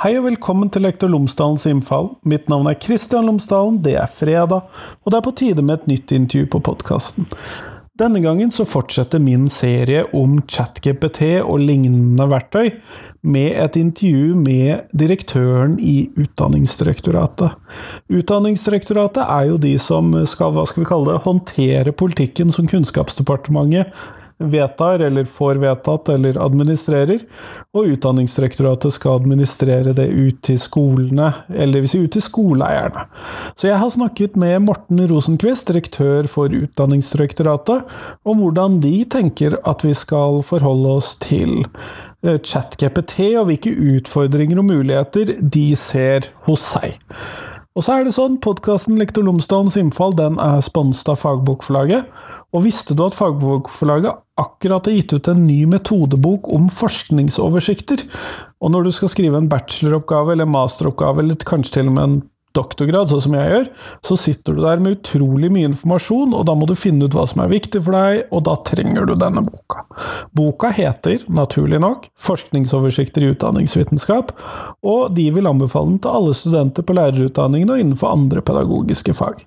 Hei og velkommen til Lektor Lomsdalens innfall. Mitt navn er Kristian Lomsdalen, det er fredag, og det er på tide med et nytt intervju på podkasten. Denne gangen så fortsetter min serie om ChatGPT og lignende verktøy med et intervju med direktøren i Utdanningsdirektoratet. Utdanningsdirektoratet er jo de som skal, hva skal vi kalle det, håndtere politikken som Kunnskapsdepartementet vedtar eller får vedtatt eller administrerer, og Utdanningsdirektoratet skal administrere det ut til skolene, eller si ut til skoleeierne. Så jeg har snakket med Morten Rosenquist, direktør for Utdanningsdirektoratet, om hvordan de tenker at vi skal forholde oss til eh, ChatGPT, og hvilke utfordringer og muligheter de ser hos seg. Og så er det sånn, Podkasten Lektor Lomsdalens innfall den er sponset av Fagbokforlaget. Og visste du at Fagbokforlaget akkurat har gitt ut en ny metodebok om forskningsoversikter? Og når du skal skrive en bacheloroppgave eller masteroppgave, eller kanskje til og med en doktorgrad, sånn som jeg gjør, så sitter du der med utrolig mye informasjon, og da må du finne ut hva som er viktig for deg, og da trenger du denne boka. Boka heter, naturlig nok, Forskningsoversikter i utdanningsvitenskap, og de vil anbefale den til alle studenter på lærerutdanningen og innenfor andre pedagogiske fag.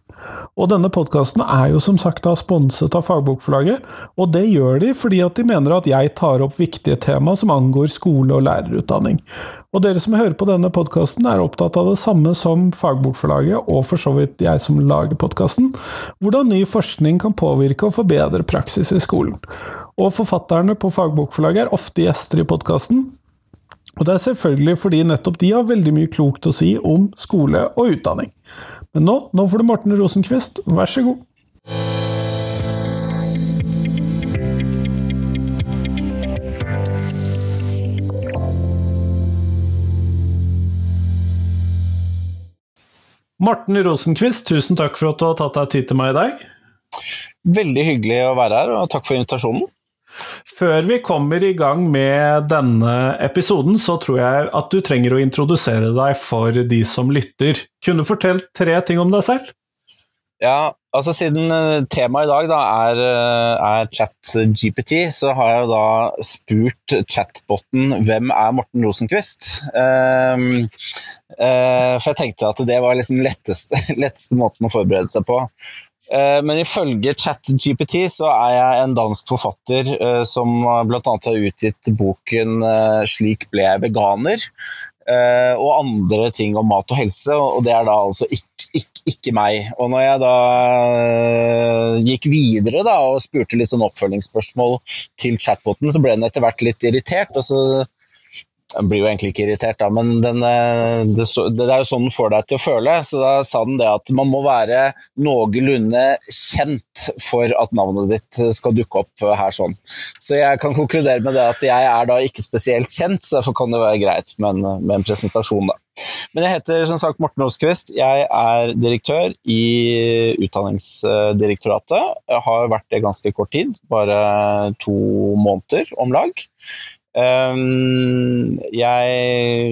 Og denne podkasten er jo som sagt da sponset av Fagbokforlaget, og det gjør de fordi at de mener at jeg tar opp viktige tema som angår skole og lærerutdanning. Og dere som hører på denne podkasten er opptatt av det samme som Fagbokforlaget, og for så vidt jeg som lager podkasten, hvordan ny forskning kan påvirke og forbedre praksis i skolen. Og forfatterne på Fagbokforlaget er ofte gjester i podkasten, og det er selvfølgelig fordi nettopp de har veldig mye klokt å si om skole og utdanning. Men nå, nå får du Morten Rosenquist, vær så god. Morten Rosenquist, tusen takk for at du har tatt deg tid til meg i dag. Veldig hyggelig å være her, og takk for invitasjonen. Før vi kommer i gang med denne episoden, så tror jeg at du trenger å introdusere deg for de som lytter. Kunne du fortalt tre ting om deg selv? Ja, altså siden eh, temaet i dag da er, eh, er chat-GPT, så har jeg jo da spurt chatboten hvem er Morten Rosenquist? Um, uh, for jeg tenkte at det var liksom letteste, letteste måten å forberede seg på. Eh, men ifølge ChatGPT så er jeg en dansk forfatter eh, som bl.a. har utgitt boken eh, 'Slik ble jeg veganer'. Og andre ting om mat og helse, og det er da altså ikke, ikke, ikke meg. Og når jeg da gikk videre da, og spurte litt sånn oppfølgingsspørsmål til chatboten, så ble den etter hvert litt irritert. og så den blir jo egentlig ikke irritert, da, men den, eh, det, det, er jo sånn den får deg til å føle. Så da sa den det at man må være noenlunde kjent for at navnet ditt skal dukke opp her sånn. Så jeg kan konkludere med det at jeg er da ikke spesielt kjent, så derfor kan det være greit med en, med en presentasjon, da. Men jeg heter som sagt Morten Oskvist. Jeg er direktør i Utdanningsdirektoratet. Jeg har vært det ganske kort tid, bare to måneder om lag. Ehm, jeg,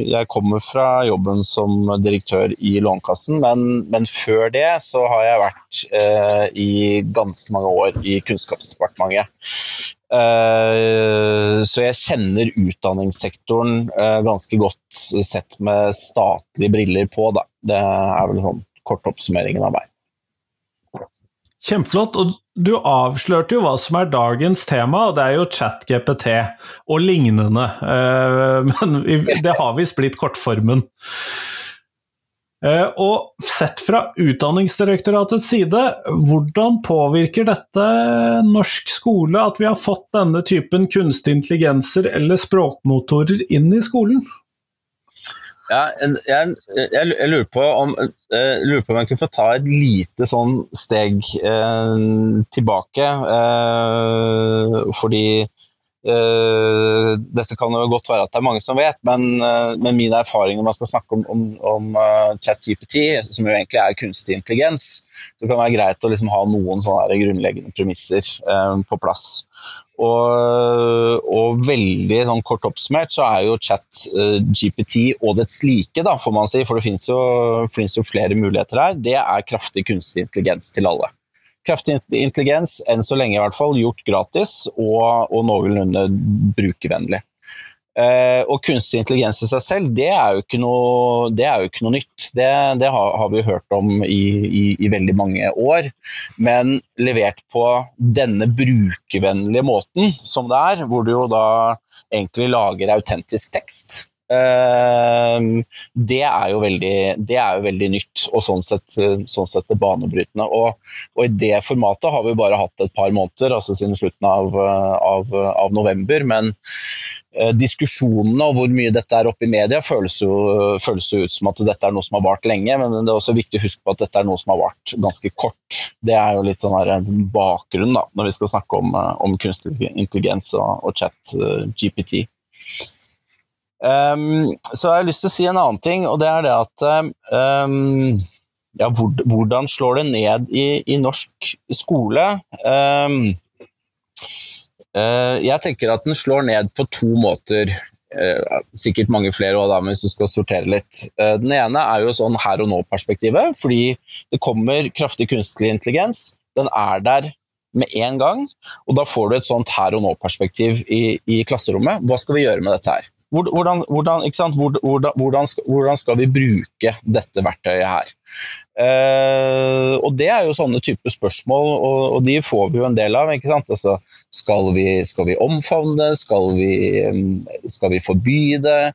jeg, kommer fra jobben som direktør i Lånekassen, men, men før det så har jeg vært uh, i ganske mange år i Kunnskapsdepartementet. Uh, så jeg kjenner utdanningssektoren uh, ganske godt sett med statlige briller på, da. Det er vel sånn kort oppsummeringen av meg. Kjempeflott. Og du avslørte jo hva som er dagens tema, og det er jo ChatGPT og lignende. Eh, men det har visst blitt kortformen. Eh, og sett fra Utdanningsdirektoratets side, hvordan påvirker dette norsk skole at vi har fått denne typen kunstig intelligenser eller språkmotorer inn i skolen? Ja, jeg, jeg, jeg, lurer på om, jeg eh, lurer på om jeg kunne få ta et lite sånn steg eh, tilbake. Eh, fordi eh, dette kan jo godt være at det er mange som vet, men, uh, men min erfaring når man skal snakke om, om, om uh, ChatGPT, som jo egentlig er kunstig intelligens, så kan det være greit å liksom ha noen sånne grunnleggende premisser på plass. Og, og, veldig sånn kort oppsummert så er jo chat uh, GPT og dets like, da, får man si, for det fins jo, jo, flere muligheter her, det er kraftig kunstig intelligens til alle. Kraftig intelligens, enn så lenge i hvert fall, gjort gratis og, og noenlunde brukervennlig. Uh, og kunstig intelligens i seg selv, det er jo ikke noe, jo ikke noe nytt. Det, det har, har, vi hørt om i, i, i, veldig mange år. Men levert på denne brukervennlige måten som det er, hvor du jo da egentlig lager autentisk tekst. Uh, det, er veldig, det, er jo veldig, nytt og sånn sett, sånn sett banebrytende. Og, og, i det formatet har vi bare hatt et par måneder, altså siden slutten av, av, av november. Men Eh, diskusjonene og hvor mye dette er oppe i media, føles jo, føles jo, ut som at dette er noe som har vart lenge, men det er også viktig å huske på at dette er noe som har vart ganske kort. Det er jo litt sånn her en bakgrunn da, når vi skal snakke om, eh, om kunstig intelligens og, og chat uh, GPT. Um, så jeg har lyst til å si en annen ting, og det er det at um, ja, hvordan slår det ned i, i norsk skole? Um, uh, jeg tenker at den slår ned på to måter. Uh, sikkert mange flere også, da, hvis du skal sortere litt. Uh, den ene er jo sånn her og nå-perspektivet, fordi det kommer kraftig kunstig intelligens. Den er der med en gang, og da får du et sånt her og nå-perspektiv i, i, klasserommet. Hva skal vi gjøre med dette her? Hvordan, hvordan, hvordan, hvordan skal vi bruke dette verktøyet her? Uh, og Det er jo sånne type spørsmål, og, og, de får vi jo en del av. Altså, skal, vi, skal vi omfavne det? Skal vi, skal vi forby det?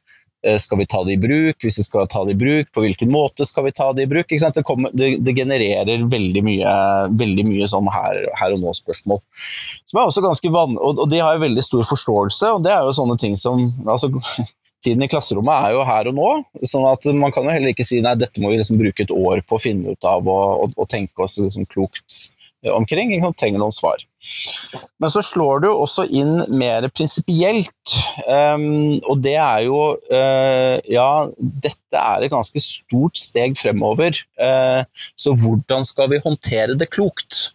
Uh, skal vi ta det i bruk? Hvis vi skal ta det i bruk, på hvilken måte skal vi ta det i bruk? Det, kommer, det, det genererer veldig mye, veldig mye sånn her, her og nå-spørsmål. Som er også ganske van og, og de har jeg veldig stor forståelse, og det er jo sånne ting som altså, tiden i klasserommet er jo her og nå. sånn at Man kan jo heller ikke si nei, dette må vi liksom bruke et år på å finne ut av og, og, og tenke oss liksom klokt omkring. Ikke Trenger noen svar. Men så slår du også inn mer prinsipielt, um, og det er jo uh, Ja, dette er et ganske stort steg fremover, uh, så hvordan skal vi håndtere det klokt?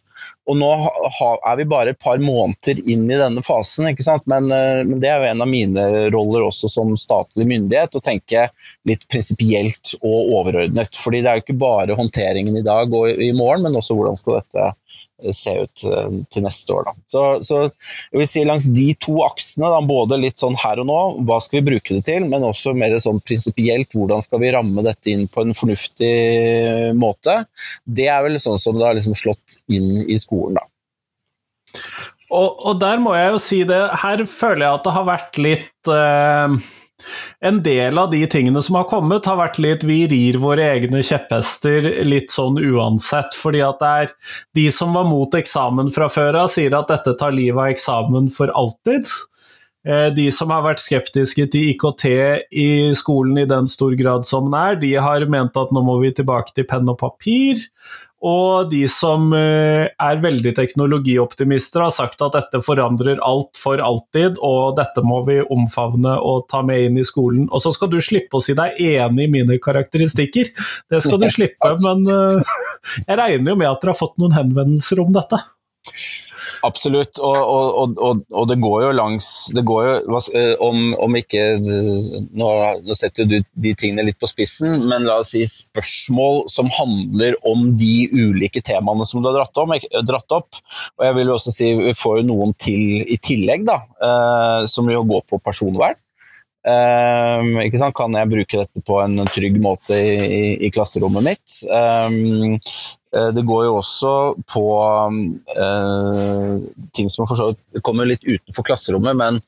Og nå er vi bare et par måneder inn i denne fasen, men, eh, men, det er jo en av mine roller også som statlig myndighet, å tenke litt prinsipielt og overordnet. fordi det er jo ikke bare håndteringen i dag og i morgen, men også hvordan skal dette se ut eh, til neste år. Da. Så, så, jeg vil si langs de to aksene, da, både litt sånn her og nå, hva skal vi bruke det til, men også mer sånn prinsipielt, hvordan skal vi ramme dette inn på en fornuftig måte, det er vel sånn som det har liksom slått inn i skolen, da. Og, og, der må jeg jo si det, her føler jeg at det har vært litt uh en del av de tingene som har kommet, har vært litt vi rir våre egne kjepphester litt sånn uansett. Fordi at det er de som var mot eksamen fra før av, sier at dette tar livet av eksamen for alltid. Eh, de som har vært skeptiske til IKT i skolen i den stor grad som den er, de har ment at nå må vi tilbake til penn og papir. Og de som eh, er veldig teknologioptimister, har sagt at dette forandrer alt for alltid, og dette må vi omfavne og ta med inn i skolen. Og så skal du slippe å si deg enig i mine karakteristikker. Det skal du slippe, men eh, jeg regner jo med at dere har fått noen henvendelser om dette? Absolutt, og, og, og, og, det går jo langs det går jo, eh, om, om ikke nå, nå, setter du de tingene litt på spissen, men la oss si spørsmål som handler om de ulike temaene som du har dratt, om, dratt opp. Og jeg vil jo også si vi får jo noen til i tillegg, da, eh, som jo går på personvern. Um, kan jeg bruke dette på en trygg måte i, i, i klasserommet mitt? Um, det går jo også på eh, ting som kommer litt utenfor klasserommet, men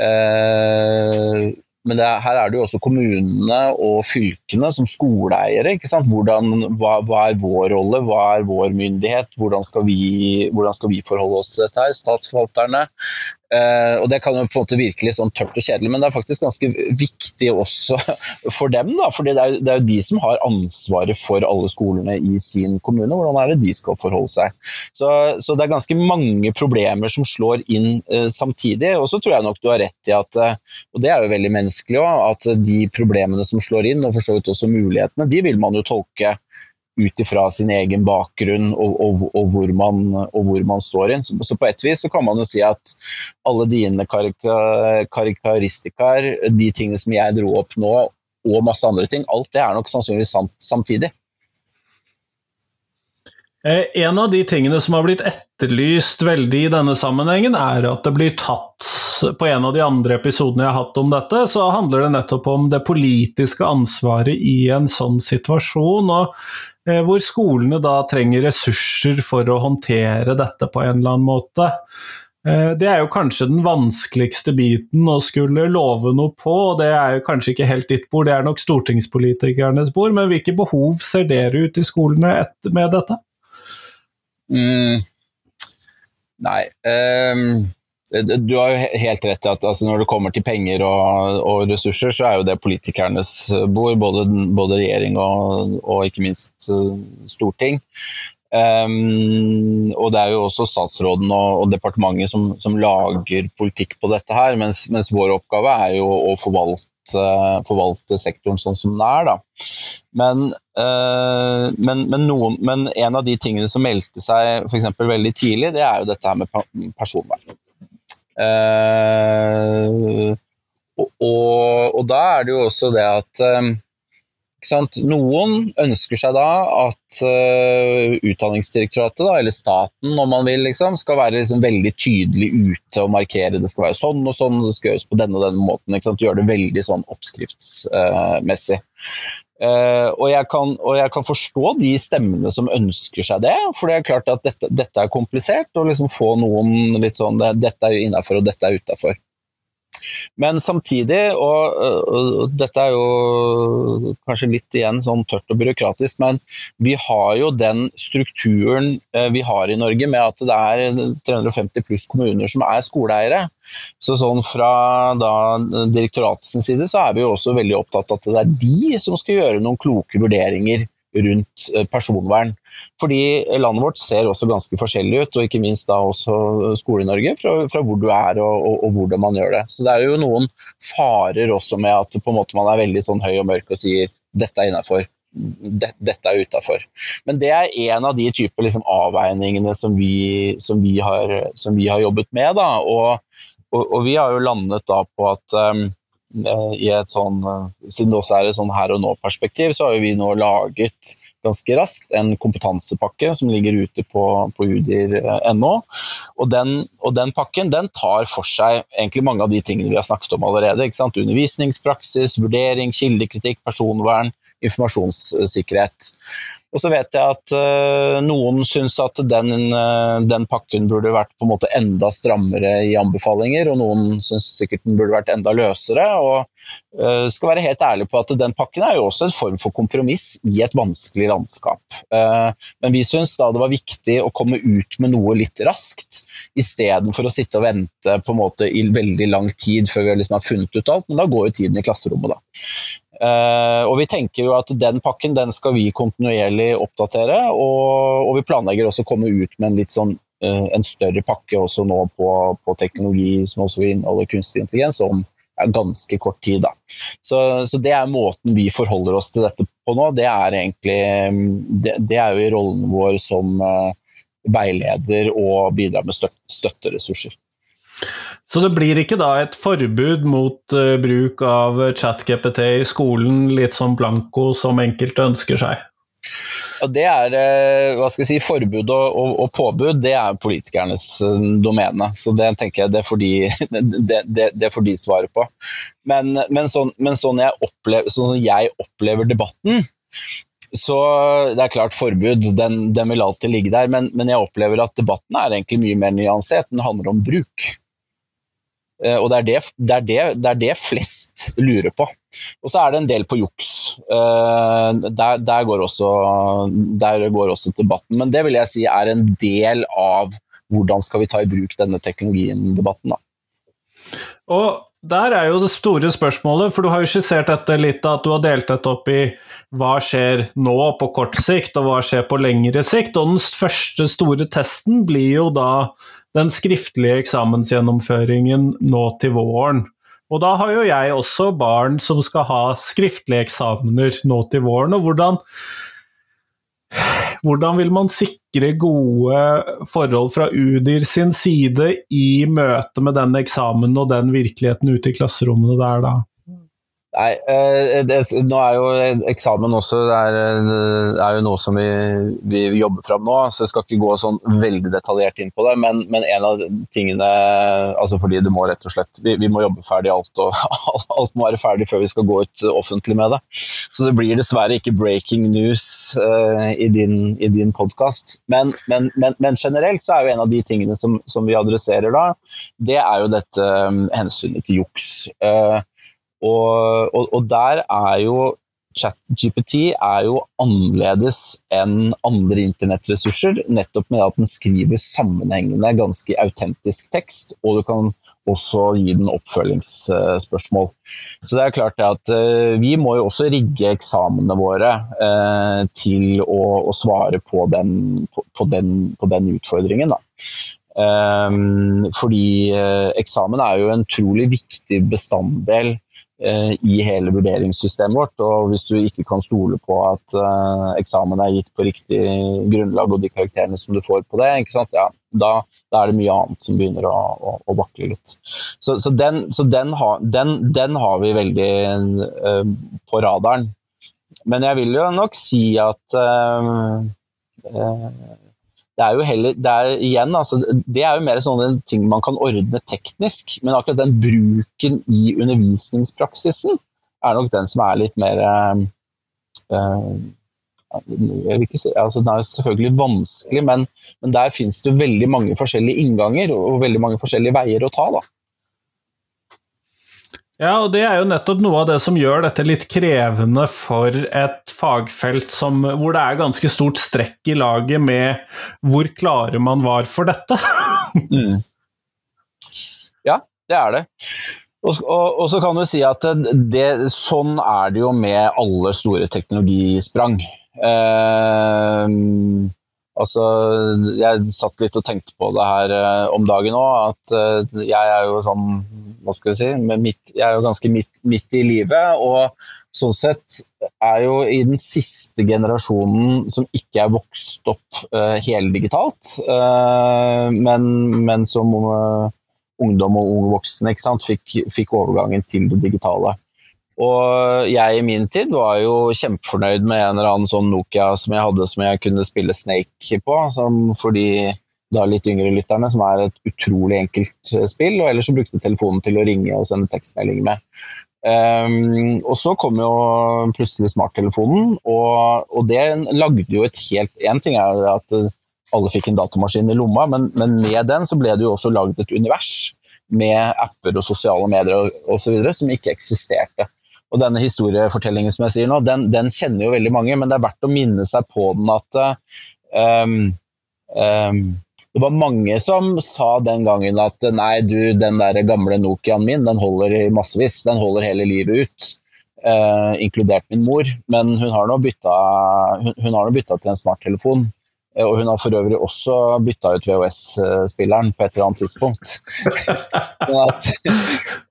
eh, men er, her er det jo også kommunene og fylkene som skoleeiere. Hvordan, hva, hva, er vår rolle, hva er vår myndighet, hvordan skal vi, hvordan skal vi forholde oss til dette? her, Statsforvalterne. Uh, og Det kan jo på en måte virke litt sånn tørt og kjedelig, men det er faktisk ganske viktig også for dem. da, for det, det, er jo de som har ansvaret for alle skolene i sin kommune. Hvordan er det de skal forholde seg? Så, så det er ganske mange problemer som slår inn uh, samtidig. Og så tror jeg nok du har rett i at, uh, og det er jo veldig menneskelig òg, at de problemene som slår inn, og for så vidt også mulighetene, de vil man jo tolke ut ifra sin egen bakgrunn og, og, og, hvor man, og, hvor man, står inn. Så, så, på et vis kan man jo si at alle dine karakteristikaer, de tingene som jeg dro opp nå, og masse andre ting, alt det er nok sannsynligvis sant samtidig. Eh, en av de tingene som har blitt etterlyst veldig i denne sammenhengen, er at det blir tatt på en av de andre episodene jeg har hatt om dette, så handler det nettopp om det politiske ansvaret i en sånn situasjon, og eh, hvor skolene da trenger ressurser for å håndtere dette på en eller annen måte. Eh, det er jo kanskje den vanskeligste biten å skulle love noe på, og det er jo kanskje ikke helt ditt bord, det er nok stortingspolitikernes bord, men hvilke behov ser dere ut i skolene med dette? Mm. Nei um, Du har jo helt rett i at altså, når det kommer til penger og, og, ressurser, så er jo det politikernes bord. Både, både regjering og, og, ikke minst uh, storting. Um, og det er jo også statsråden og, og departementet som, som, lager politikk på dette her, mens, mens vår oppgave er jo å forvalte forvalte sektoren sånn som den er. Da. Men, øh, men, men, noen, men, en av de tingene som meldte seg for veldig tidlig, det er jo dette her med personvern. Uh, og, og, og, da er det jo også det at um, noen ønsker seg da at uh, Utdanningsdirektoratet, da, eller staten om man vil, liksom, skal være liksom veldig tydelig ute og markere det skal være sånn og sånn, det skal gjøres på denne og denne måten. Gjøre det veldig sånn oppskriftsmessig. Uh, og, jeg kan, og, jeg kan, forstå de stemmene som ønsker seg det, for det er klart at dette, dette er komplisert. å liksom få noen litt sånn det, Dette er innafor, og dette er utafor. Men samtidig, og, og, dette er jo kanskje litt igjen sånn tørt og byråkratisk, men vi har jo den strukturen eh, vi har i Norge med at det er 350 pluss kommuner som er skoleeiere. Så sånn fra da direktoratets side så er vi jo også veldig opptatt av at det er de som skal gjøre noen kloke vurderinger rundt eh, personvern. Fordi landet vårt ser også ganske forskjellig ut, og ikke minst da også Skole-Norge, fra, fra, hvor du er og, og, og, hvordan man gjør det. Så det er jo noen farer også med at på en måte man er veldig sånn høy og mørk og sier dette er innafor. Dette er utafor. Men det er en av de typer liksom, avveiningene som vi, som, vi har, som vi, har, jobbet med. Da. Og, og, vi har jo landet da på at um, i et sånn, Siden det også er et sånn her og nå-perspektiv, så har vi nå laget ganske raskt en kompetansepakke som ligger ute på, på udir.no. Og, og den pakken den tar for seg egentlig mange av de tingene vi har snakket om allerede. Undervisningspraksis, vurdering, kildekritikk, personvern, informasjonssikkerhet. Og så vet jeg at uh, noen syns at den, uh, den, pakken burde vært på en måte enda strammere i anbefalinger, og noen syns sikkert den burde vært enda løsere. og uh, skal være helt ærlig på at Den pakken er jo også en form for kompromiss i et vanskelig landskap. men vi syns da det var viktig å komme ut med noe litt raskt, istedenfor å sitte og vente på en måte i veldig lang tid før vi liksom har funnet ut alt. Men da går jo tiden i klasserommet, da. Uh, og vi tenker jo at Den pakken den skal vi kontinuerlig oppdatere, og, og vi planlegger også å komme ut med en litt sånn uh, en større pakke også nå på, på teknologi som også inneholder kunstig intelligens, om ganske kort tid. Da. Så, så, det er måten vi forholder oss til dette på nå. Det er egentlig det, det er jo i rollen vår som uh, veileder og bidrar med støtteressurser. Så det blir ikke da et forbud mot uh, bruk av ChatGPT i skolen, litt som blanko som enkelte ønsker seg? Ja, det er uh, hva skal jeg si, Forbud og, og, og, påbud det er politikernes uh, domene. Så det tenker jeg det får de, det, det, det får de svaret på. Men, men, sånn, men sånn, jeg opplever, sånn jeg opplever debatten, så det er klart forbud, den, den vil alltid ligge der, men, men, jeg opplever at debatten er egentlig mye mer nyansert. Den handler om bruk. Eh, og det er det, det, er det, det er det, flest lurer på. Og så er det en del på juks. Eh, der, der, går også, der, går også, debatten. Men det vil jeg si er en del av hvordan skal vi ta i bruk denne teknologien-debatten. Og der er jo det store spørsmålet, for du har jo skissert dette litt, at du har delt dette opp i hva skjer nå på kort sikt, og hva skjer på lengre sikt. Og den første store testen blir jo da den skriftlige eksamensgjennomføringen nå til våren. Og da har jo jeg også barn som skal ha skriftlige eksamener nå til våren. Og hvordan, hvordan vil man sikre gode forhold fra UDIR sin side i møte med den eksamen og den virkeligheten ute i klasserommene der, da? Nei, eh, det, nå er jo eksamen også det er, eh, er jo noe som vi, vi, jobber fram nå, så jeg skal ikke gå sånn veldig detaljert inn på det. Men, men en av tingene altså Fordi det må rett og slett Vi, vi må jobbe ferdig alt, og alt må være ferdig før vi skal gå ut offentlig med det. Så det blir dessverre ikke breaking news uh, i din, i din podkast. Men, men, men, generelt så er jo en av de tingene som, som vi adresserer da, det er jo dette um, hensynet til juks. Uh, og, og, og der er jo ChatGPT er jo annerledes enn andre internettressurser, nettopp med at den skriver sammenhengende, ganske autentisk tekst, og du kan også gi den oppfølgingsspørsmål. Så det er klart at uh, Vi må jo også rigge eksamene våre uh, til å, å, svare på den, på, den, på den, utfordringen. Da. Um, fordi eksamen er jo en utrolig viktig bestanddel Eh, i hele vurderingssystemet vårt. Og hvis du ikke kan stole på at uh, eksamen er gitt på riktig grunnlag og de karakterene som du får på det, ja, da, da, er det mye annet som begynner å, å, å vakle litt. Så, så, den, så den, ha, den, den, har vi veldig uh, på radaren. Men jeg vil jo nok si at uh, det er jo heller det er, igjen, altså, det er jo mer sånne ting man kan ordne teknisk, men akkurat den bruken i undervisningspraksisen er nok den som er litt mer øh, jeg vil ikke si, altså Den er jo selvfølgelig vanskelig, men, men der finnes det veldig mange forskjellige innganger og veldig mange forskjellige veier å ta. da. Ja, og det er jo nettopp noe av det som gjør dette litt krevende for et fagfelt som, hvor det er ganske stort strekk i laget med hvor klare man var for dette. mm. Ja, det er det. Og, og, og, så kan du si at det, sånn er det jo med alle store teknologisprang. Eh, altså, jeg satt litt og tenkte på det her eh, om dagen òg, at eh, jeg er jo sånn hva skal jeg si, midt, jeg er jo ganske midt, midt, i livet. og sånn sett er jo i den siste generasjonen som ikke er vokst opp uh, heldigitalt, uh, men, men, som uh, ungdom og unge voksne fikk, fikk, overgangen til det digitale. Og jeg i min tid var jo kjempefornøyd med en eller annen sånn Nokia som jeg hadde som jeg kunne spille Snake på, som fordi da litt yngre lytterne, som er et utrolig enkelt eh, spill. Og ellers så brukte telefonen til å ringe og sende tekstmeldinger med. Um, og så kom jo plutselig smarttelefonen, og, og, det lagde jo et helt Én ting er at alle fikk en datamaskin i lomma, men, men med den så ble det jo også laget et univers med apper og sosiale medier osv. som ikke eksisterte. Og denne historiefortellingen som jeg sier nå, den, den, kjenner jo veldig mange, men det er verdt å minne seg på den at um, um, det var mange som sa den gangen at nei, du, den der gamle Nokiaen min, den holder i massevis. Den holder hele livet ut. Eh, inkludert min mor. Men hun har nå bytta, hun, har nå bytta til en smarttelefon. Eh, og hun har for øvrig også bytta ut VHS-spilleren på et eller annet tidspunkt. at,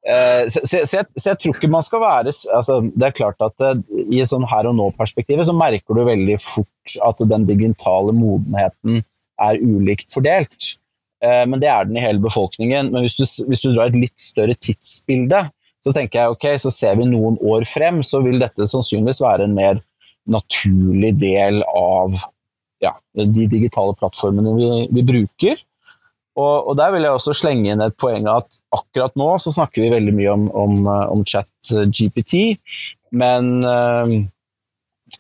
eh, så, så, så, jeg, så, jeg, tror ikke man skal være altså, Det er klart at eh, i sånn her og nå-perspektivet så merker du veldig fort at den digitale modenheten er ulikt fordelt. Eh, men det er den i hele befolkningen. Men hvis du, hvis du drar et litt større tidsbilde, så tenker jeg ok, så ser vi noen år frem, så vil dette sannsynligvis være en mer naturlig del av ja, de digitale plattformene vi, vi bruker. Og, og, der vil jeg også slenge inn et poeng at akkurat nå så snakker vi veldig mye om, om, om chat GPT, men Eh,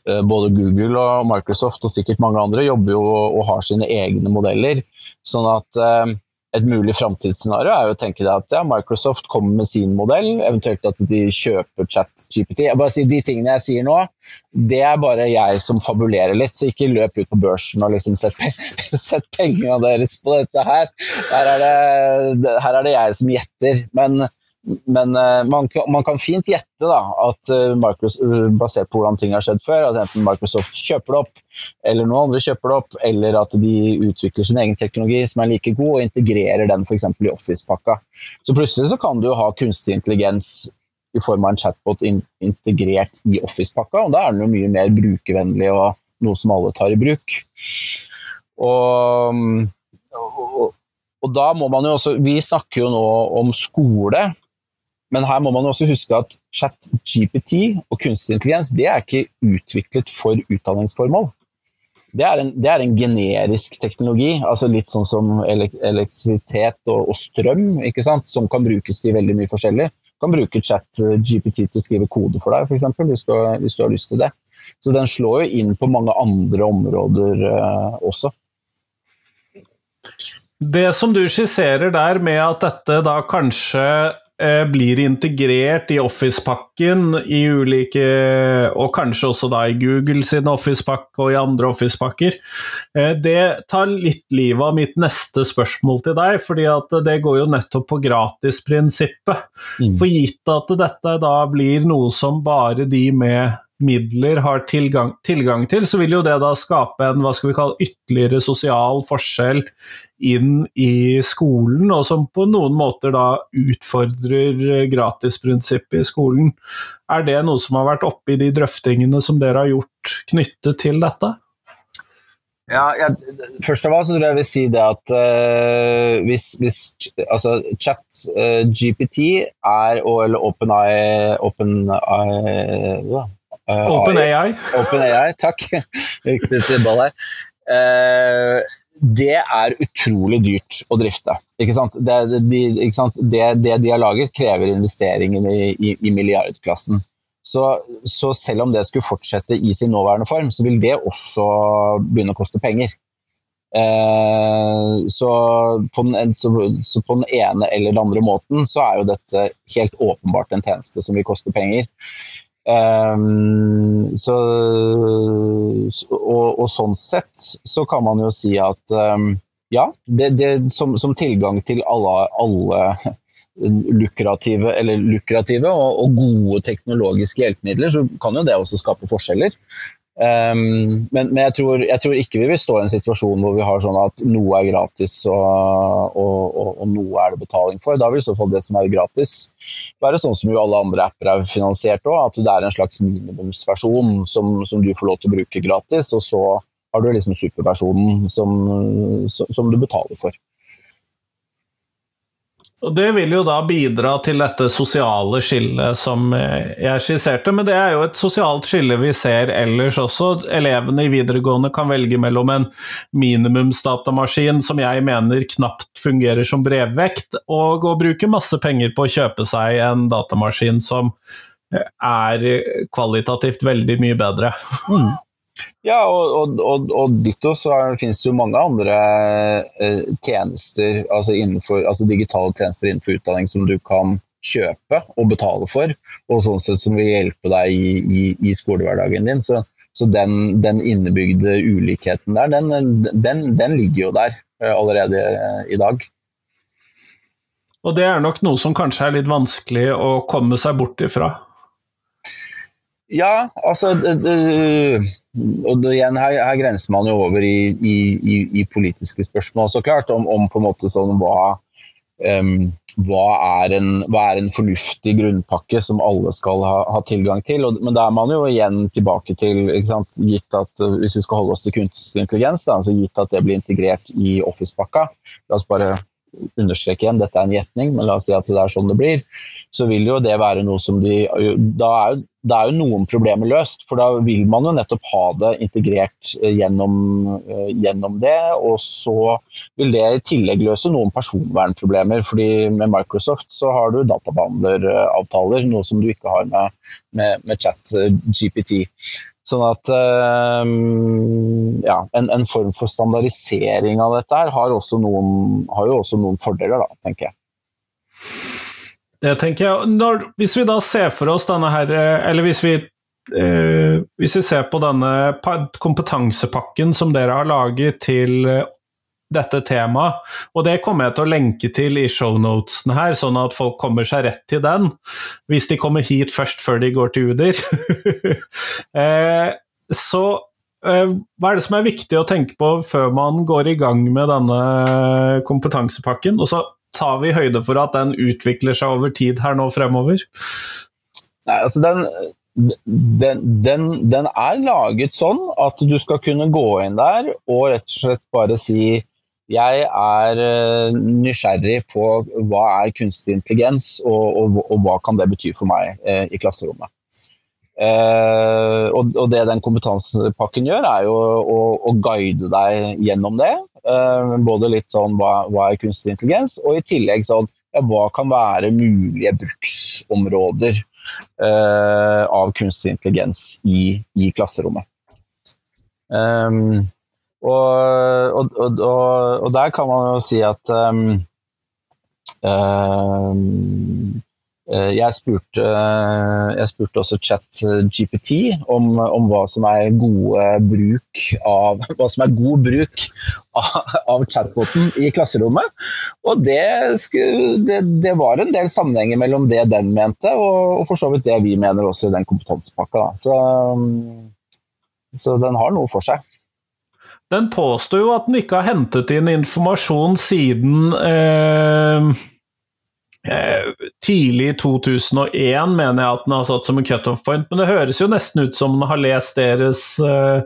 både Google og Microsoft og sikkert mange andre jobber jo og har sine egne modeller. Sånn at eh, et mulig framtidsscenario er jo å tenke deg at ja, Microsoft kommer med sin modell, eventuelt at de kjøper ChatGPT. Jeg bare sier De tingene jeg sier nå, det er bare jeg som fabulerer litt, så ikke løp ut på børsen og liksom sett, sett pengene deres på dette her. Her er, det, her er det jeg som gjetter. Men men uh, man, man, kan fint gjette da, at uh, Microsoft, basert på hvordan ting har skjedd før, at enten Microsoft kjøper det opp, eller noen andre kjøper det opp, eller at de utvikler sin egen teknologi som er like god, og integrerer den f.eks. i Office-pakka. Så plutselig så kan du ha kunstig intelligens i form av en chatbot in integrert i Office-pakka, og da er den jo mye mer brukervennlig og noe som alle tar i bruk. Og, og, og da må man jo også Vi snakker jo nå om skole, men her må man også huske at chat GPT og kunstig intelligens det er ikke utviklet for utdanningsformål. Det er, en, det er en generisk teknologi, altså litt sånn som elektrisitet og, og strøm, som kan brukes til veldig mye forskjellig. Du kan bruke chat GPT til å skrive kode for deg, f.eks., hvis, hvis du har lyst til det. Så den slår jo inn på mange andre områder uh, også. Det som du skisserer der med at dette da kanskje eh, blir integrert i Office-pakken i ulike Og kanskje også da i Google sin Office-pakke og i andre Office-pakker. Eh, det tar litt livet av mitt neste spørsmål til deg, fordi at det går jo nettopp på gratisprinsippet. Mm. For gitt at dette da blir noe som bare de med midler har tilgang, tilgang, til, så vil jo det da skape en hva skal vi kalle, ytterligere sosial forskjell inn i skolen, og som på noen måter da utfordrer gratisprinsippet i skolen. Er det noe som har vært oppe i de drøftingene som dere har gjort knyttet til dette? Ja, jeg, Først av alt så tror jeg jeg vil si det at uh, hvis, hvis altså, chat uh, GPT er, eller OpenAI Open ja, Uh, OpenAI. OpenAI, takk. Riktig tilball her. Uh, det er utrolig dyrt å drifte. Ikke sant? Det, de, ikke sant? Det, det, de har laget, krever investeringer i, i, i milliardklassen. Så, så, selv om det skulle fortsette i sin nåværende form, så vil det også begynne å koste penger. Eh, så, på den, så, så, på den, ene eller den andre måten så er jo dette helt åpenbart en tjeneste som vil koste penger. Um, så, og, og, sånn sett så kan man jo si at um, ja, det, det, som, som, tilgang til alle, alle lukrative, lukrative og, og, gode teknologiske hjelpemidler, så kan jo det også skape forskjeller. Um, men, men jeg, tror, jeg, tror, ikke vi vil stå i en situasjon hvor vi har sånn at noe er gratis og, og, og, og noe er det betaling for. Da vil i så fall det som er gratis være sånn som jo alle andre apper er finansiert òg, at det er en slags minimumsversjon som, som, du får lov til å bruke gratis, og så har du liksom superversjonen som, som, som du betaler for. Og Det vil jo da bidra til dette sosiale skillet som jeg skisserte, men det er jo et sosialt skille vi ser ellers også. Elevene i videregående kan velge mellom en minimumsdatamaskin som jeg mener knapt fungerer som brevvekt, og å bruke masse penger på å kjøpe seg en datamaskin som er kvalitativt veldig mye bedre. Mm. Ja, og, og, og, ditto så finnes det jo mange andre eh, tjenester, altså, innenfor, altså, digitale tjenester innenfor utdanning som du kan kjøpe og betale for, og sånn sett som vil hjelpe deg i, i, i skolehverdagen din. Så, så den, den, innebygde ulikheten der, den, den, den ligger jo der eh, allerede i dag. Og det er nok noe som kanskje er litt vanskelig å komme seg bort ifra? Ja, altså det, det, og det, igjen, her, her, grenser man jo over i, i, i, i, politiske spørsmål, så klart, om, om på en måte sånn hva, um, hva, er en, hva, er en, fornuftig grunnpakke som alle skal ha, ha tilgang til. Og, men da er man jo igjen tilbake til, gitt at hvis vi skal holde oss til kunstig intelligens, da, altså gitt at det blir integrert i Office-pakka, la oss bare understreke igjen, dette er en gjetning, men la oss si at det er sånn det blir, så vil jo det være noe som de Da er jo, da er jo noen problemer løst, for da vil man jo nettopp ha det integrert eh, gjennom, eh, gjennom det. Og så vil det i tillegg løse noen personvernproblemer, fordi med Microsoft så har du databehandleravtaler, noe som du ikke har med, med, med chat GPT. Sånn at ja, en, en, form for standardisering av dette her har, noen, har jo også noen fordeler, da, tenker jeg. Det tenker jeg. Når, hvis vi da ser for oss denne her Eller hvis vi, eh, hvis vi ser på denne kompetansepakken som dere har laget til dette temaet. Og det kommer jeg til å lenke til i shownotene her, sånn at folk kommer seg rett til den. Hvis de kommer hit først før de går til Uder. eh, så eh, hva er det som er viktig å tenke på før man går i gang med denne kompetansepakken? Og så tar vi høyde for at den utvikler seg over tid her nå fremover? Nei, altså den den, den, den, er laget sånn at du skal kunne gå inn der og rett og slett bare si jeg er uh, nysgjerrig på hva er kunstig intelligens, og, og, og hva kan det bety for meg eh, i klasserommet. Eh, og, og, det den kompetansepakken gjør, er jo å, å guide deg gjennom det. Både litt sånn hva, hva, er kunstig intelligens, og i tillegg sånn ja, hva kan være mulige bruksområder av kunstig intelligens i, i klasserommet. Um, og, og, og, og, der kan man jo si at um, um, jeg, spurte, jeg spurte også ChatGPT om, om hva som av Hva som er god bruk av, av chatboten i klasserommet. Og det, skulle, det, det, var en del sammenhenger mellom det den mente, og, og for så vidt det vi mener også i den kompetansepakka. Så, så den har noe for seg. Den påstår jo at den ikke har hentet inn informasjon siden eh, eh, i 2001, mener jeg at den har satt som en cutoff point. Men det høres jo nesten ut som den har lest deres eh,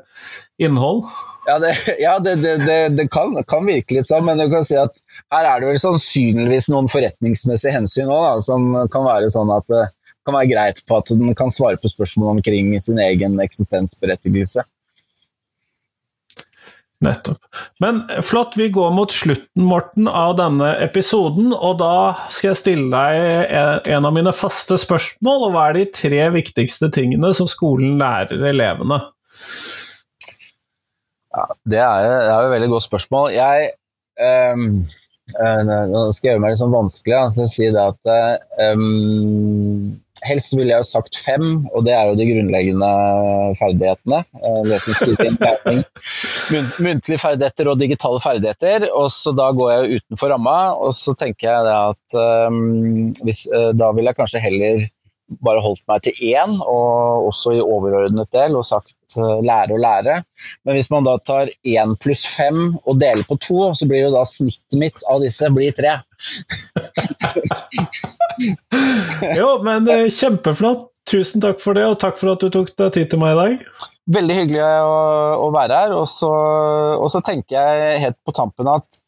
innhold. Ja, det, ja, det, det, det kan, kan, virke litt sånn, men du kan si at her er det vel sannsynligvis noen forretningsmessige hensyn òg, som kan være sånn at det kan være greit på at den kan svare på spørsmål omkring sin egen eksistensberettigelse. Nettopp. Men flott, vi går mot slutten, Morten, av denne episoden. Og da skal jeg stille deg en av mine faste spørsmål. Og hva er de tre viktigste tingene som skolen lærer elevene? Ja, det er, det er et veldig godt spørsmål. Jeg um, Nå skal jeg gjøre meg litt sånn vanskelig. Altså, si det at um, Helst ville jeg jo sagt fem, og det er jo de grunnleggende ferdighetene. Eh, lesing, skriving, læring, muntlige ferdigheter og digitale ferdigheter. Og så da går jeg jo utenfor ramma, og så tenker jeg at um, hvis, uh, da vil jeg kanskje heller bare holdt meg til én, og også i overordnet del, og sagt uh, lære og lære. Men hvis man da tar én pluss fem og deler på to, så blir jo da snittet mitt av disse blir tre. jo, men uh, kjempeflott. Tusen takk for det, og takk for at du tok deg tid til meg i dag. Veldig hyggelig å, å være her. Og så, og så tenker jeg helt på tampen at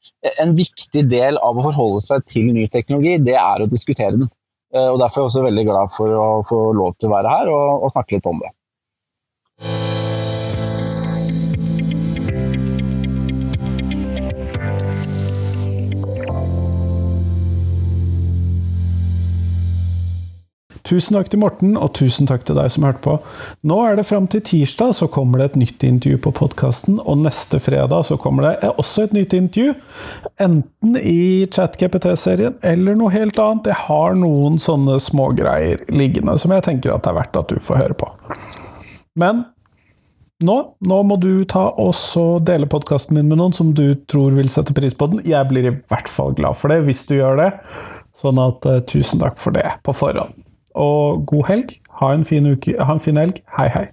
en viktig del av å forholde seg til ny teknologi, det er å diskutere den. Eh, og Derfor er jeg også veldig glad for å få lov til å være her og, og snakke litt om det. Tusen takk til Morten, og tusen takk til deg som hørte på. Nå er det fram til tirsdag, så kommer det et nytt intervju på podkasten, og neste fredag så kommer det også et nytt intervju. Enten i ChatGPT-serien eller noe helt annet. Jeg har noen sånne smågreier liggende som jeg tenker at det er verdt at du får høre på. Men nå, nå må du ta og dele podkasten min med noen som du tror vil sette pris på den. Jeg blir i hvert fall glad for det hvis du gjør det. Sånn at uh, tusen takk for det på forhånd. Og god helg. Ha en fin, uke, ha en fin helg. Hei, hei.